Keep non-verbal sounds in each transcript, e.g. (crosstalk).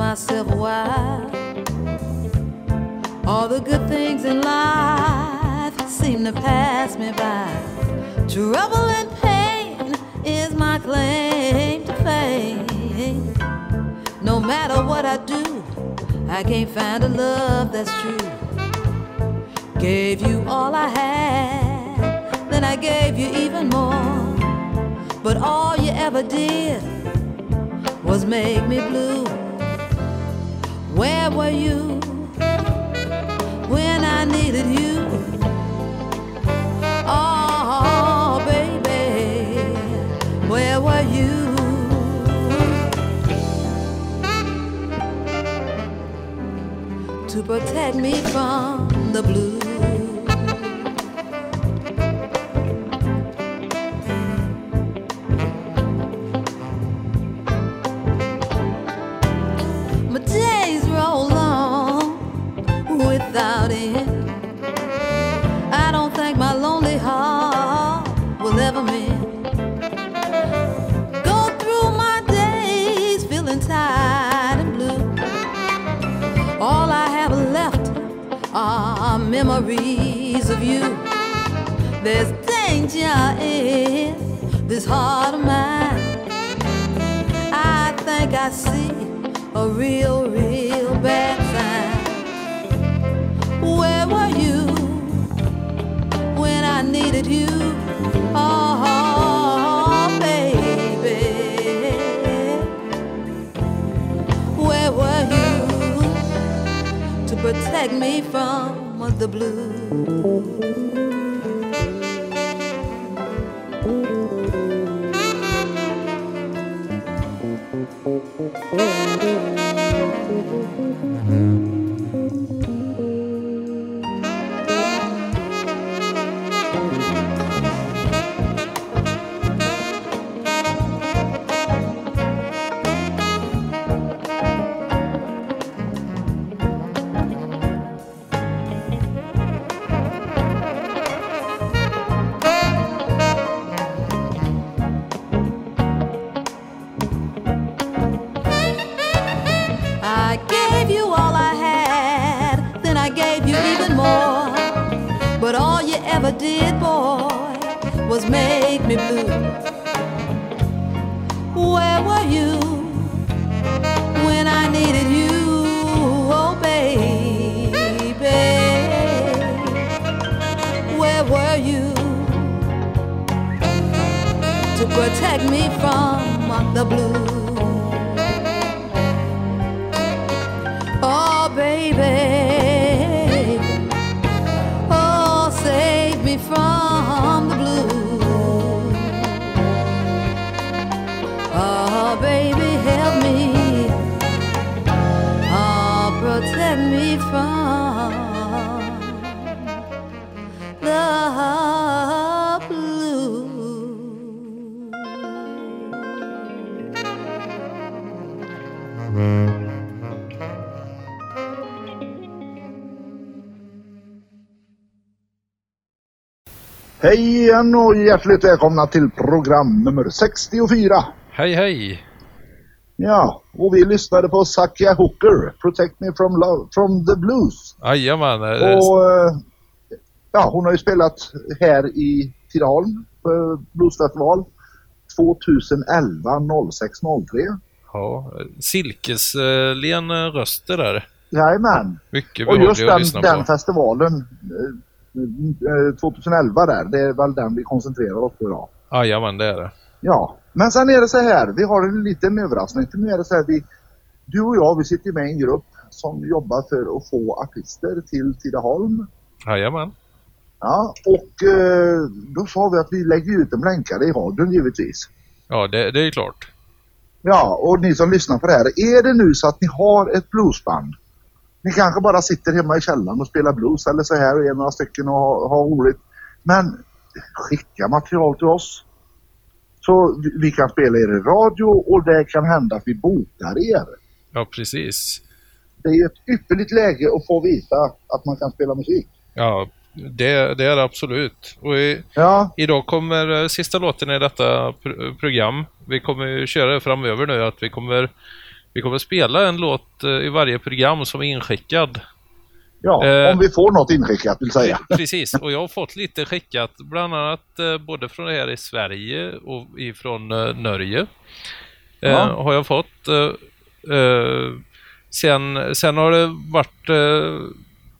asked myself why? All the good things in life seem to pass me by. Trouble and pain is my claim to fame. No matter what I do, I can't find a love that's true. Gave you all I had, then I gave you even more. But all you ever did was make me blue. Where were you when I needed you? Oh, baby, where were you? To protect me from the blue. Protect me from the blue? I was make me blue. Where were you when I needed you? Oh, baby. Where were you to protect me from the blue? Hej igen och hjärtligt välkomna till program nummer 64. Hej hej! Ja, och vi lyssnade på Sakia Hooker, Protect Me From, Love, from the Blues. Jajamän. eh, Och eh, ja, hon har ju spelat här i Tidaholm på Bluesfestival 2011 06 03. Ja, silkeslen eh, röst där. Jajamän. Mycket Och just den, den festivalen eh, eh, 2011 där, det är väl den vi koncentrerar oss på idag. Jajamän, det är det. Ja, men sen är det så här, vi har en liten överraskning. Nu är det så här, vi, du och jag, vi sitter med i en grupp som jobbar för att få artister till Tidaholm. Jajamän. Ja, och eh, då sa vi att vi lägger ut dem länkade i radion givetvis. Ja, det, det är klart. Ja, och ni som lyssnar på det här, är det nu så att ni har ett bluesband? Ni kanske bara sitter hemma i källaren och spelar blues eller så här och är några stycken och har, har roligt. Men skicka material till oss. Så vi- kan spela er i radio och det kan hända att vi bokar er. Ja, precis. Det är ju ett ypperligt läge att få visa att man kan spela musik. Ja, det, det är det absolut. Och i, Ja, idag kommer eh, sista låten i detta pr- program. Vi kommer ju köra det framöver nu att vi kommer vi kommer spela en låt eh, i varje program som är inskickad. ja Eh. om vi får något inskickat vill säga. (laughs) Precis, och jag har fått lite skickat, bland annat eh, både från här i Sverige och ifrån eh, Norge. Ja. Har jag fått. Sen, sen har det varit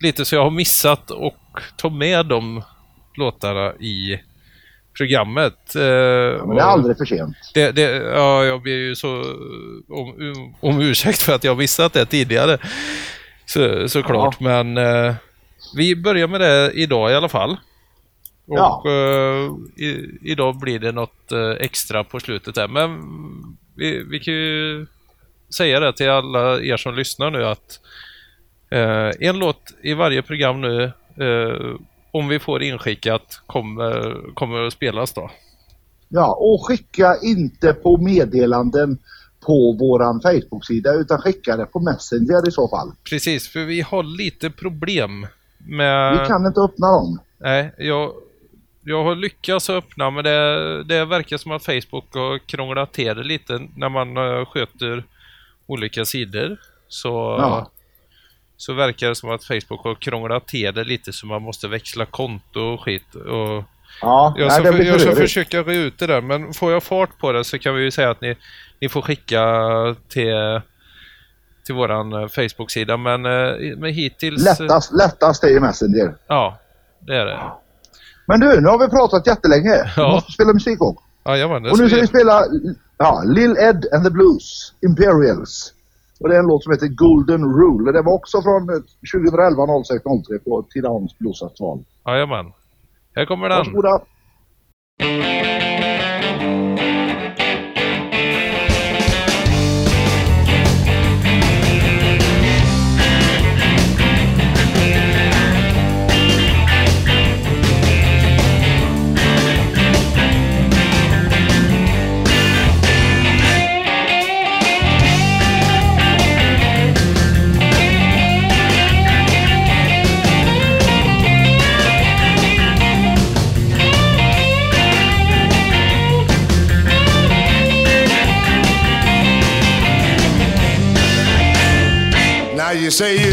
lite så jag har missat och ta med de låtarna i programmet. Eh, Ja, men det är aldrig för sent. det, det, ja, jag ber ju så om, om ursäkt för att jag missat det tidigare. Så, såklart, men eh, vi börjar med det idag i alla fall. Och Ja. eh, i, idag blir det något eh, extra på slutet där. Men vi, vi kan ju säga det till alla er som lyssnar nu att eh, en låt i varje program nu, eh, om vi får inskickat, kommer, kommer att spelas då. Ja, och skicka inte på meddelanden på våran Facebook-sida utan skicka det på Messenger i så fall. Precis, för vi har lite problem med... Vi kan inte öppna dem. Nej, jag, jag har lyckats öppna men det, det verkar som att Facebook har krånglat till det lite när man eh, sköter olika sidor. Så, Ja. Så verkar det som att Facebook har krånglat till det lite så man måste växla konto och skit. Och Ja, jag nej, ska, jag ska försöka re ut det där men får jag fart på det så kan vi ju säga att ni, ni får skicka till, till våran eh, Facebook-sida men, eh, men hittills... Lättast, lättast är i Messenger. Ja, det är det. Men du, nu har vi pratat jättelänge. Vi Ja. måste spela musik också. Jajamän, det Och nu ska vi- vi spela ja, Lil Ed and the Blues, Imperials. Och det är en låt som heter Golden Rule. Det var också från eh, 2011 06 03 på Tidaholms Bluesfestival. Jajamän. Här kommer den. Varsågoda.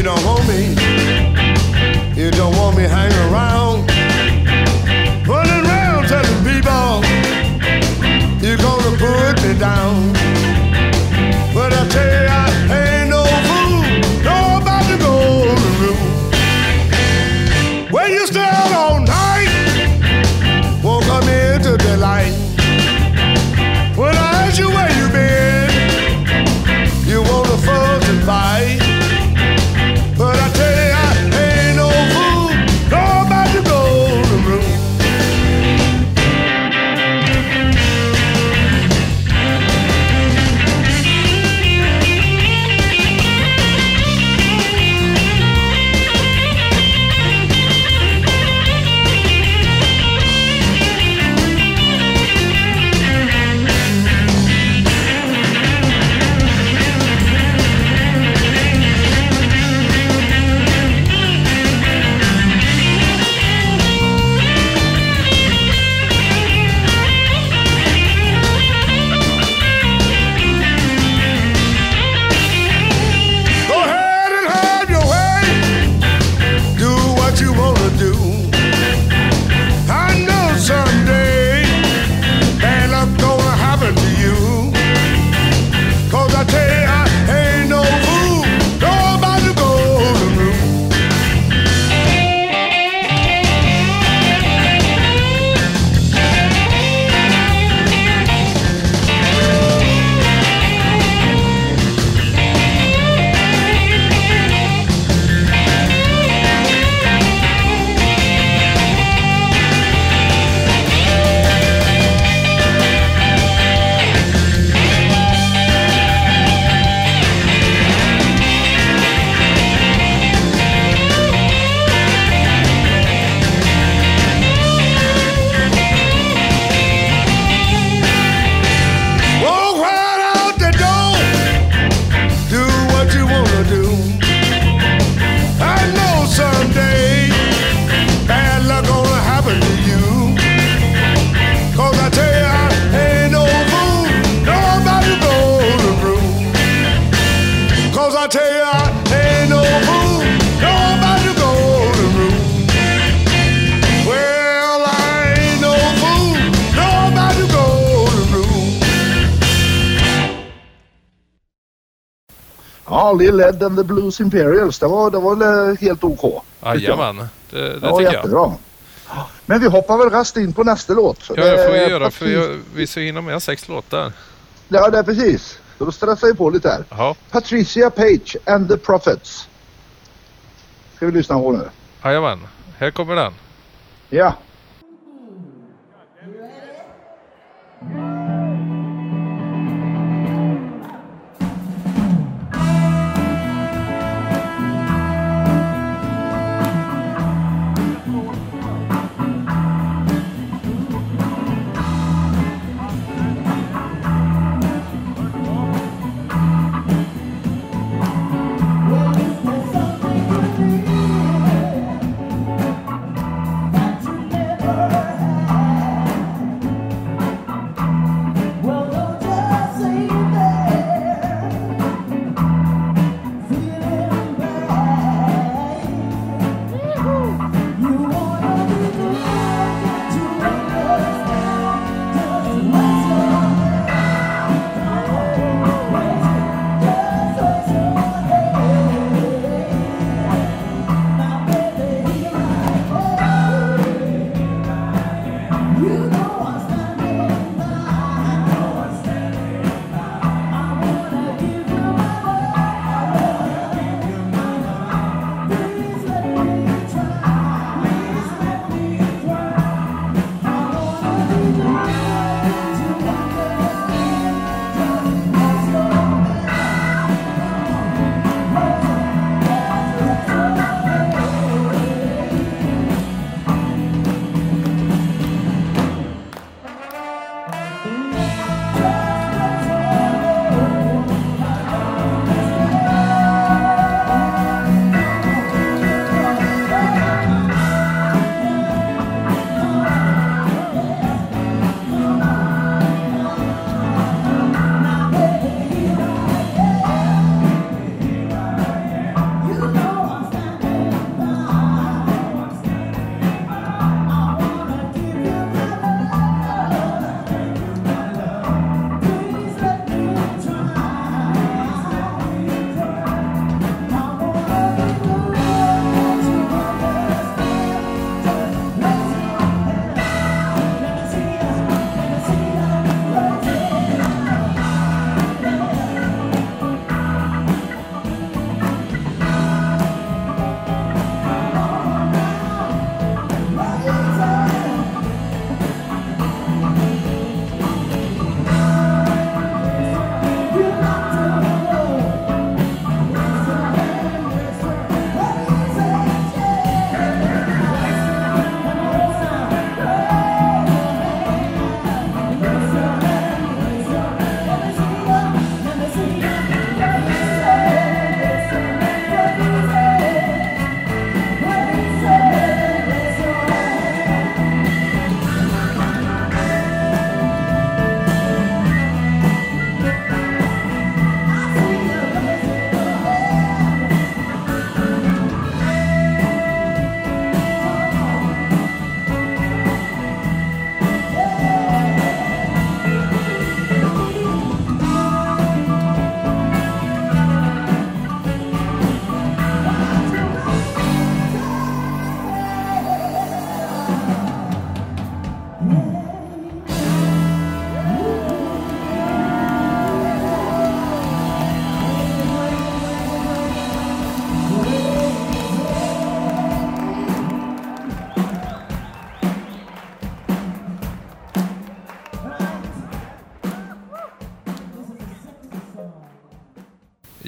You say you Cause I tell you, I no fool. No, go to room. Well, I ain't no fool. No, go to room. Ja, Lill Led and the Blues Imperials. Det var, det var eh, helt OK. Jajamän, det, det tycker jättebra. jag. Men vi hoppar väl rast in på nästa låt. Ja, det får vi eh, göra för vi, vi ska hinna med sex låtar. Ja, det är precis. Så då stressar vi på lite här. Ja, Patricia Page and the Prophets. Ska vi lyssna på nu? jajamän. Här kommer den. Ja.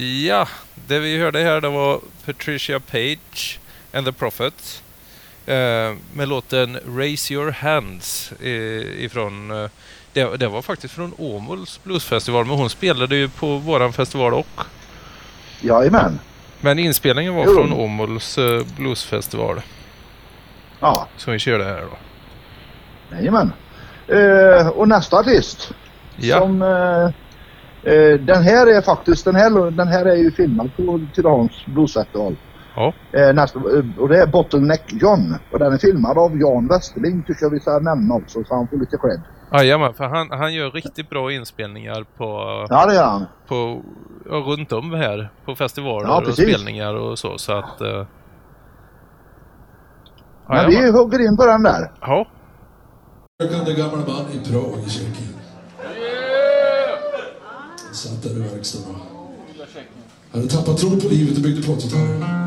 Ja, det vi hörde här det var Patricia Page and the Prophets. Eh, med låten Raise Your Hands eh, ifrån... Eh, det, det var faktiskt från Åmåls bluesfestival, men hon spelade ju på våran festival också. Jajamän. Men inspelningen var Jo. från Åmåls eh, bluesfestival Ja, som vi körde här då. jajamän. Eh, och nästa artist. Ja, Som, Eh, den här är faktiskt, den här, den här är ju filmad på Tidaholms Bluesfestival. Ja. Eh, eh, och det är Bottleneck John. Och den är filmad av Jan Westerling tycker jag vi ska nämna också så han får lite cred. Jajamän, för han, han gör riktigt bra inspelningar på... Ja, det gör han. På, ja, runt om här på festivaler ja, och spelningar och så. så att, eh, Men vi hugger in på den där. Ja. Jag kunde gammal man i Prag i Tjeckien satt där i verkstaden. Hade tappat tron på livet och byggde plåtgitarr.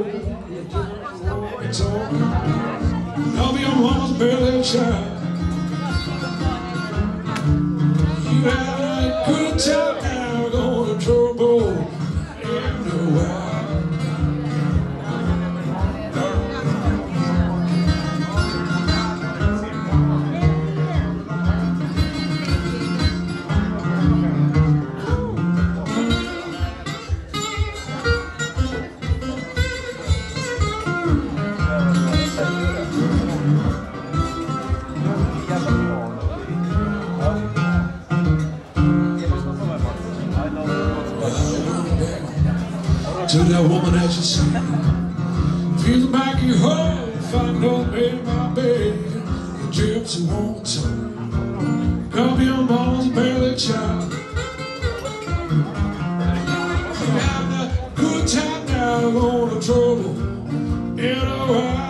over. It's over. Now barely a child. You had a good time. in a while.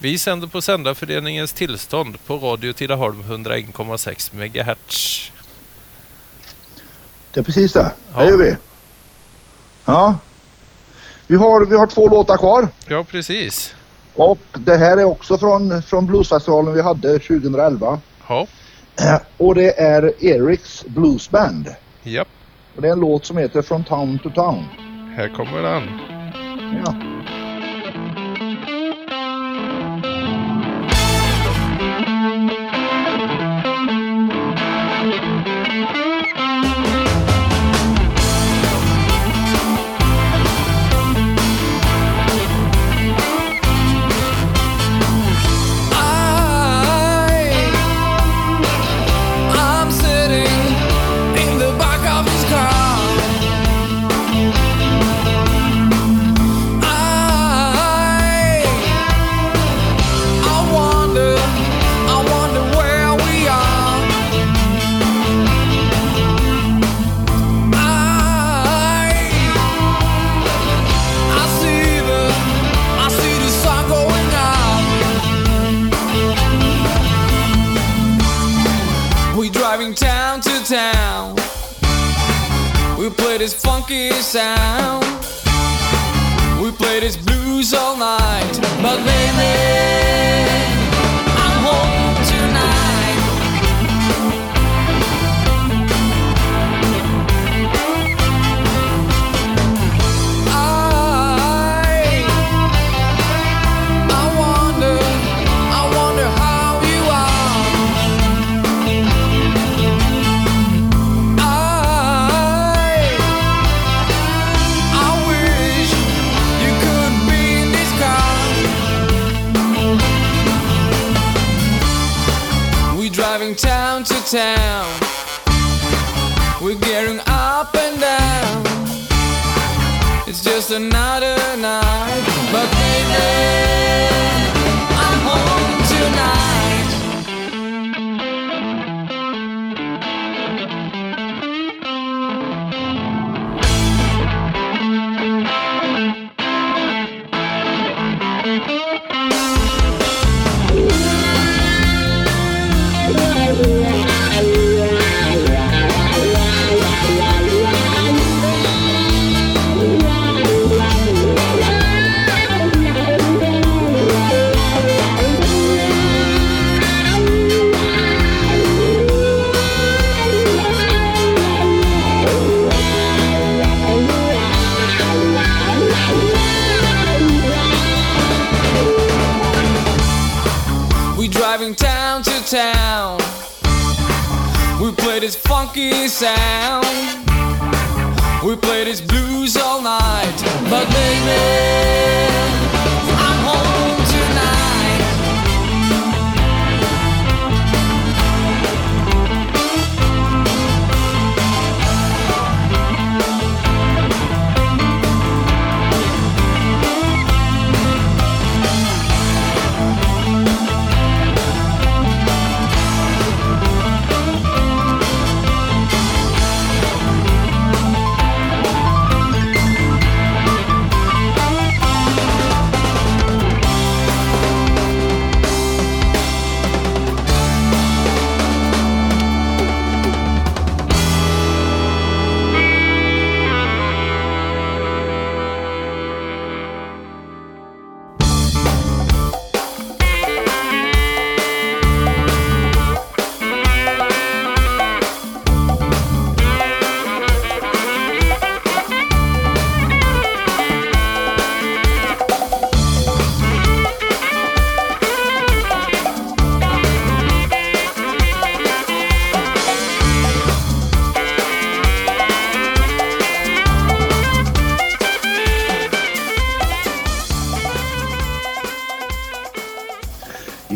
Vi sänder på Sändarföreningens tillstånd på Radio Tidaholm 101,6 MHz. Det är precis det. Ja. Det gör vi. Ja. Vi har, vi har två låtar kvar. Ja, precis. Och det här är också från, från bluesfestivalen vi hade 2011. Ja. (clears throat) Och det är Eriks Bluesband. Japp. Och det är en låt som heter From Town to Town. Här kommer den. Ja.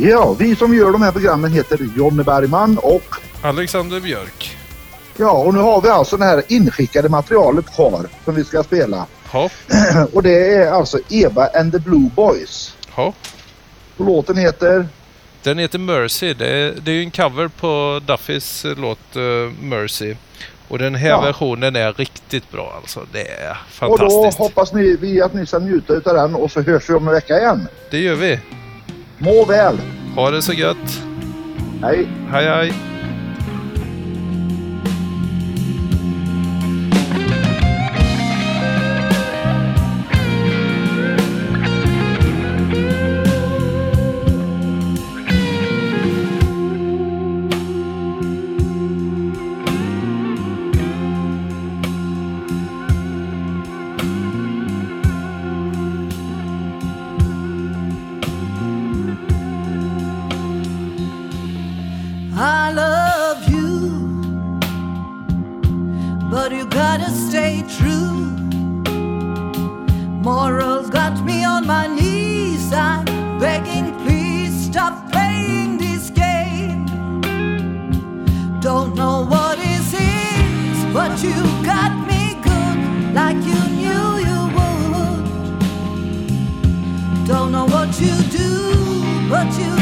Ja, vi som gör de här programmen heter Jonny Bergman och Alexander Björk. ja, och nu har vi alltså det här inskickade materialet kvar som vi ska spela. Ja, (clears throat) Och det är alltså Eva and the Blue Boys. ja. Och låten heter Den heter Mercy. Det är, det är en cover på Duffys eh, låt eh, Mercy. Och den här Ja. versionen är riktigt bra alltså. Det är Och då fantastiskt. hoppas ni, vi att ni ska njuta utav den och så hörs vi om en vecka igen. Det gör vi. Må väl! Ha det så gött. Hej! Hej hej. I love you, but you gotta stay true. Morals got me on my knees. I'm begging, please stop playing this game. Don't know what is it, but you got me good, like you knew you would. Don't know what you do, but you